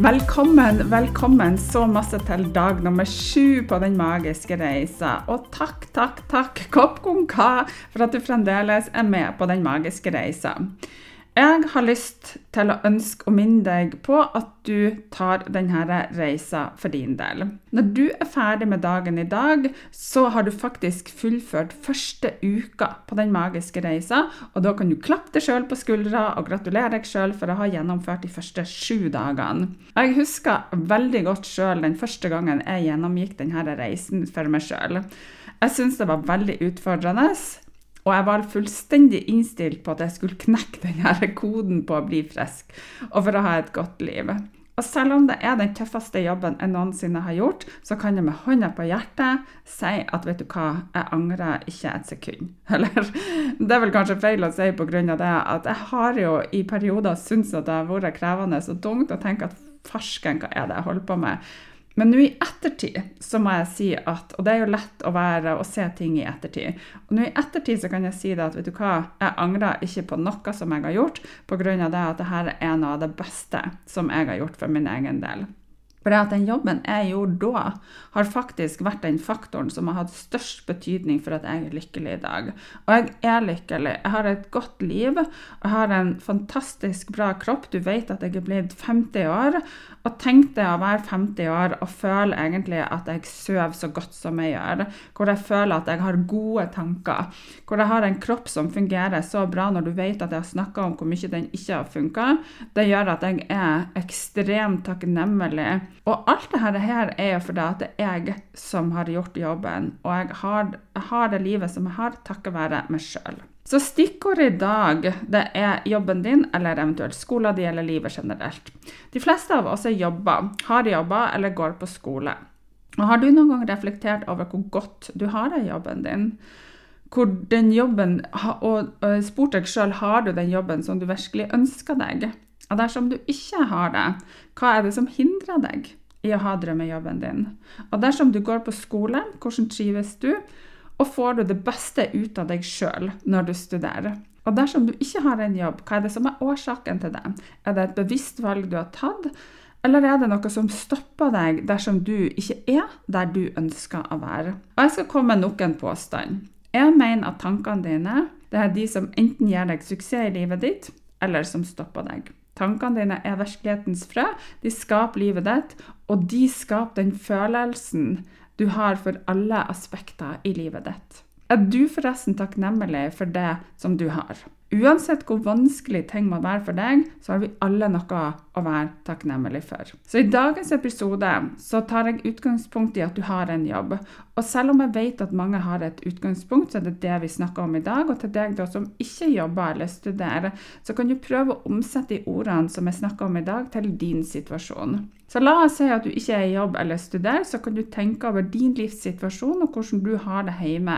Velkommen, velkommen så masse til dag nummer sju på Den magiske reisa. Og takk, takk, takk, Kopp Konka, for at du fremdeles er med på Den magiske reisa. Jeg har lyst til å ønske og minne deg på at du tar denne reisa for din del. Når du er ferdig med dagen i dag, så har du faktisk fullført første uka på den magiske reisa, og da kan du klappe deg sjøl på skuldra og gratulere deg sjøl for å ha gjennomført de første sju dagene. Jeg husker veldig godt sjøl den første gangen jeg gjennomgikk denne reisen for meg sjøl. Jeg syns det var veldig utfordrende. Og jeg var fullstendig innstilt på at jeg skulle knekke denne koden på å bli frisk og for å ha et godt liv. Og selv om det er den tøffeste jobben jeg noensinne har gjort, så kan jeg med hånda på hjertet si at vet du hva, jeg angrer ikke et sekund. Eller det er vel kanskje feil å si pga. det at jeg har jo i perioder syntes at det har vært krevende og tungt å tenke at farsken, hva er det jeg holder på med? Men nå i ettertid så må jeg si at Og det er jo lett å være og se ting i ettertid. Og nå i ettertid så kan jeg si det at vet du hva, jeg angrer ikke på noe som jeg har gjort, pga. det at dette er noe av det beste som jeg har gjort for min egen del. For at den jobben jeg gjorde da, har faktisk vært den faktoren som har hatt størst betydning for at jeg er lykkelig i dag. Og jeg er lykkelig. Jeg har et godt liv. Jeg har en fantastisk bra kropp. Du vet at jeg er blitt 50 år. Og tenk deg å være 50 år og føle egentlig at jeg sover så godt som jeg gjør. Hvor jeg føler at jeg har gode tanker. Hvor jeg har en kropp som fungerer så bra når du vet at jeg har snakka om hvor mye den ikke har funka. Det gjør at jeg er ekstremt takknemlig. Og alt dette her er jo fordi at det er jeg som har gjort jobben. Og jeg har, har det livet som jeg har, takket være meg sjøl. Så stikkordet i dag det er jobben din, eller eventuelt skolen din eller livet generelt. De fleste av oss er jobber, har jobber eller går på skole. Og Har du noen gang reflektert over hvor godt du har det i jobben din? Hvor den jobben, Og spurt deg sjøl har du den jobben som du virkelig ønsker deg? Og dersom du ikke har det, hva er det som hindrer deg i å ha drømmejobben din? Og dersom du går på skole, hvordan trives du? og får du det beste ut av deg sjøl når du studerer. Og dersom du ikke har en jobb, hva er det som er årsaken til det? Er det et bevisst valg du har tatt, eller er det noe som stopper deg dersom du ikke er der du ønsker å være? Og jeg skal komme med nok en påstand. Jeg mener at tankene dine det er de som enten gir deg suksess i livet ditt, eller som stopper deg. Tankene dine er virkelighetens frø. De skaper livet ditt, og de skaper den følelsen du har for alle aspekter i livet ditt. Er du forresten takknemlig for det som du har? Uansett hvor vanskelig ting må være for deg, så har vi alle noe å være takknemlig for. Så i dagens episode så tar jeg utgangspunkt i at du har en jobb. Og selv om jeg vet at mange har et utgangspunkt, så er det det vi snakker om i dag. Og til deg da som ikke jobber eller studerer, så kan du prøve å omsette de ordene som jeg snakker om i dag, til din situasjon. Så la oss si at du ikke er i jobb eller studerer, så kan du tenke over din livssituasjon og hvordan du har det hjemme.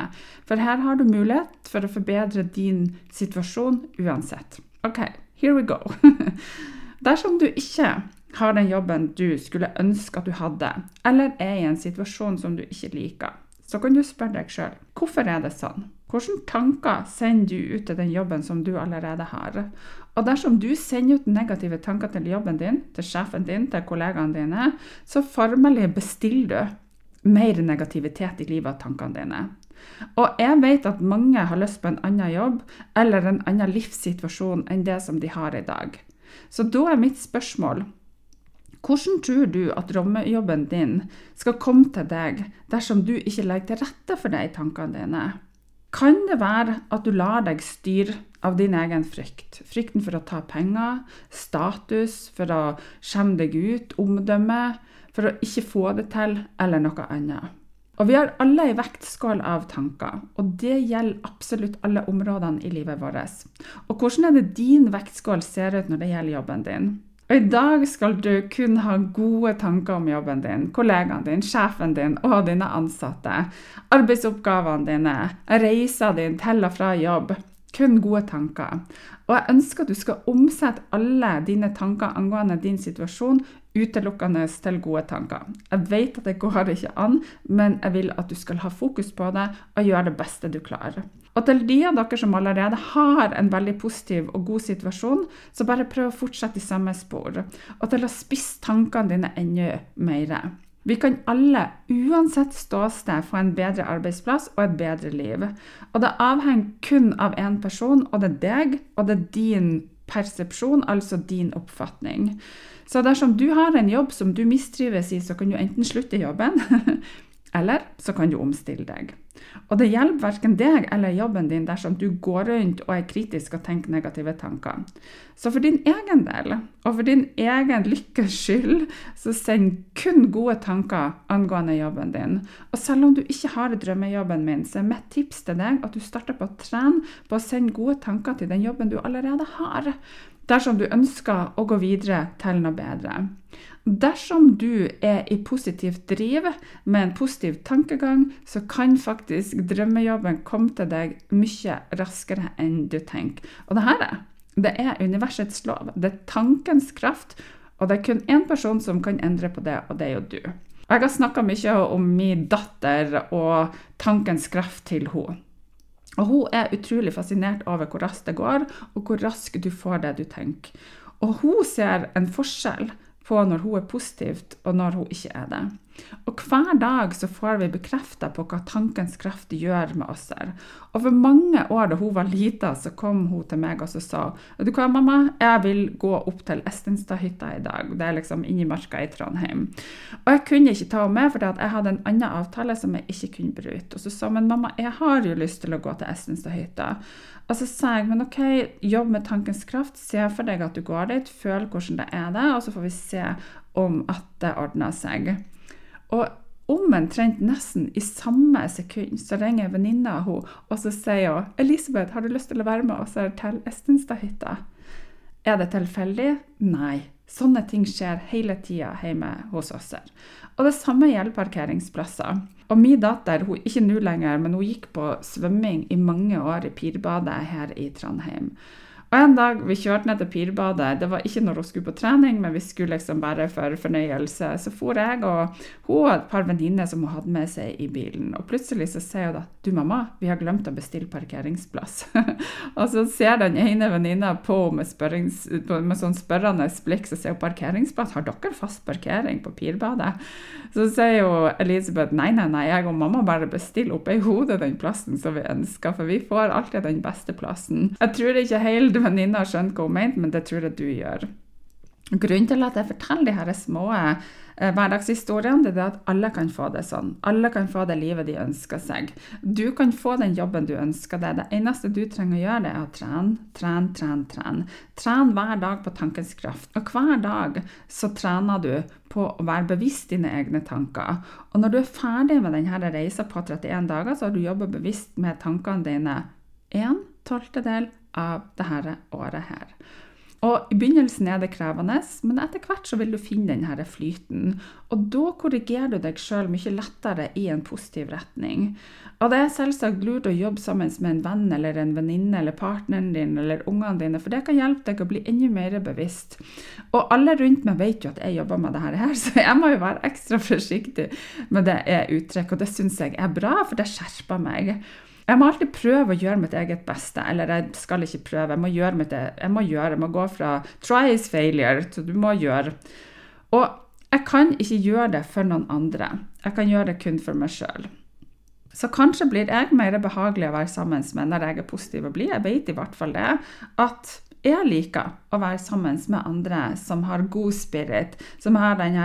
For her har du mulighet for å forbedre din situasjon uansett. OK, here we go. Dersom du ikke har den jobben du skulle ønske at du hadde, eller er i en situasjon som du ikke liker, så kan du spørre deg sjøl hvorfor er det sånn? Hvilke tanker sender du ut til den jobben som du allerede har? Og dersom du sender ut negative tanker til jobben din, til sjefen din, til kollegaene dine, så formelig bestiller du mer negativitet i livet av tankene dine. Og jeg vet at mange har lyst på en annen jobb eller en annen livssituasjon enn det som de har i dag. Så da er mitt spørsmål hvordan tror du at drømmejobben din skal komme til deg dersom du ikke legger til rette for det i tankene dine? Kan det være at du lar deg styre av din egen frykt? Frykten for å ta penger, status, for å skjemme deg ut, omdømme, for å ikke få det til, eller noe annet. Og vi har alle ei vektskål av tanker, og det gjelder absolutt alle områdene i livet vårt. Og hvordan er det din vektskål ser ut når det gjelder jobben din? Og I dag skal du kun ha gode tanker om jobben din, kollegaen din, sjefen din og dine ansatte. Arbeidsoppgavene dine, reisa din til og fra jobb. Kun gode tanker. Og jeg ønsker at du skal omsette alle dine tanker angående din situasjon utelukkende til gode tanker. Jeg vet at det går ikke an, men jeg vil at du skal ha fokus på det og gjøre det beste du klarer. Og til de av dere som allerede har en veldig positiv og god situasjon, så bare prøv å fortsette i samme spor, og til å spisse tankene dine enda mer. Vi kan alle, uansett ståsted, få en bedre arbeidsplass og et bedre liv. Og det avhenger kun av én person, og det er deg, og det er din persepsjon, altså din oppfatning. Så dersom du har en jobb som du mistrives i, så kan du enten slutte jobben, eller så kan du omstille deg. Og det hjelper verken deg eller jobben din dersom du går rundt og er kritisk og tenker negative tanker. Så for din egen del, og for din egen lykkes skyld, så send kun gode tanker angående jobben din. Og selv om du ikke har drømmejobben min, så er mitt tips til deg at du starter på å trene på å sende gode tanker til den jobben du allerede har dersom du ønsker å gå videre til noe bedre. Dersom du er i positivt driv med en positiv tankegang, så kan faktisk drømmejobben komme til deg mye raskere enn du tenker. Og det her er, det er universets lov. Det er tankens kraft, og det er kun én person som kan endre på det, og det er jo du. Jeg har snakka mye om min datter og tankens kraft til henne. Og hun er utrolig fascinert over hvor raskt det går, og hvor raskt du får det du tenker. Og hun ser en forskjell på når hun er positivt, og når hun ikke er det. Og hver dag så får vi bekrefta på hva tankens kraft gjør med oss. her. For mange år da hun var lita, så kom hun til meg og så sa du hva, mamma, jeg vil gå opp til Estenstadhytta i dag. Det er liksom inni marka i Trondheim. Og jeg kunne ikke ta henne med, for jeg hadde en annen avtale som jeg ikke kunne bryte. Og så sa men mamma, jeg har jo lyst til å gå til Estenstadhytta. Og så sa jeg men OK, jobb med tankens kraft. Se for deg at du går dit, føl hvordan det er det, og så får vi se om at det ordner seg. Og omtrent nesten i samme sekund så ringer venninna hun, og så sier hun 'Elisabeth, har du lyst til å være med oss her til Estenstadhytta?' Er det tilfeldig? Nei. Sånne ting skjer hele tida hjemme hos oss. her. Og det samme gjelder parkeringsplasser. Og min datter, hun ikke nå lenger, men hun gikk på svømming i mange år i Pirbadet her i Trondheim. Og en dag vi kjørte ned til Pirbadet, det var ikke når hun skulle på trening, men vi skulle liksom bare for fornøyelse. Så for jeg og hun og et par venninner som hun hadde med seg i bilen. Og plutselig så sier hun da du mamma, vi har glemt å bestille parkeringsplass. og så ser den ene venninna på med, med sånn spørrende blikk, så sier hun parkeringsplass, har dere fast parkering på Pirbadet? Så sier jo Elisabeth nei, nei, nei, jeg og mamma bare bestiller oppe i hodet den plassen som vi ønsker, for vi får alltid den beste plassen. Jeg tror ikke helt venninna skjønte hva hun mente, men det tror jeg du gjør. Grunnen til at jeg forteller de her små eh, hverdagshistoriene, det er at alle kan få det sånn. Alle kan få det livet de ønsker seg. Du kan få den jobben du ønsker deg. Det eneste du trenger å gjøre, det er å trene, trene, trene. Trene Tren hver dag på tankens kraft. Og hver dag så trener du på å være bevisst dine egne tanker. Og når du er ferdig med denne reisa på 31 dager, så har du jobba bevisst med tankene dine en tolvtedel av dette året her. Og I begynnelsen er det krevende, men etter hvert så vil du finne denne flyten. Og da korrigerer du deg sjøl mye lettere i en positiv retning. Og det er selvsagt lurt å jobbe sammen med en venn eller en venninne eller partneren din eller ungene dine, for det kan hjelpe deg å bli enda mer bevisst. Og alle rundt meg vet jo at jeg jobber med dette her, så jeg må jo være ekstra forsiktig med det jeg uttrykker. Og det syns jeg er bra, for det skjerper meg. Jeg må alltid prøve å gjøre mitt eget beste. Eller jeg skal ikke prøve, jeg må gjøre mitt e- jeg må gjøre, jeg må gå fra try is failure til du må gjøre. Og jeg kan ikke gjøre det for noen andre. Jeg kan gjøre det kun for meg sjøl. Så kanskje blir jeg mer behagelig å være sammen med når jeg er positiv og blid. Jeg vet i hvert fall det. At jeg liker å være sammen med andre som har god spirit, som har den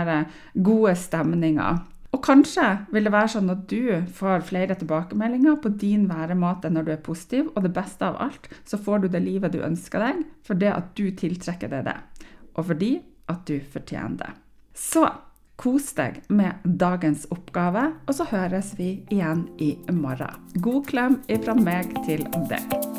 gode stemninga. Og kanskje vil det være sånn at du får flere tilbakemeldinger på din væremåte når du er positiv, og det beste av alt, så får du det livet du ønsker deg, for det at du tiltrekker deg det, og fordi at du fortjener det. Så kos deg med dagens oppgave, og så høres vi igjen i morgen. God klem ifra meg til deg.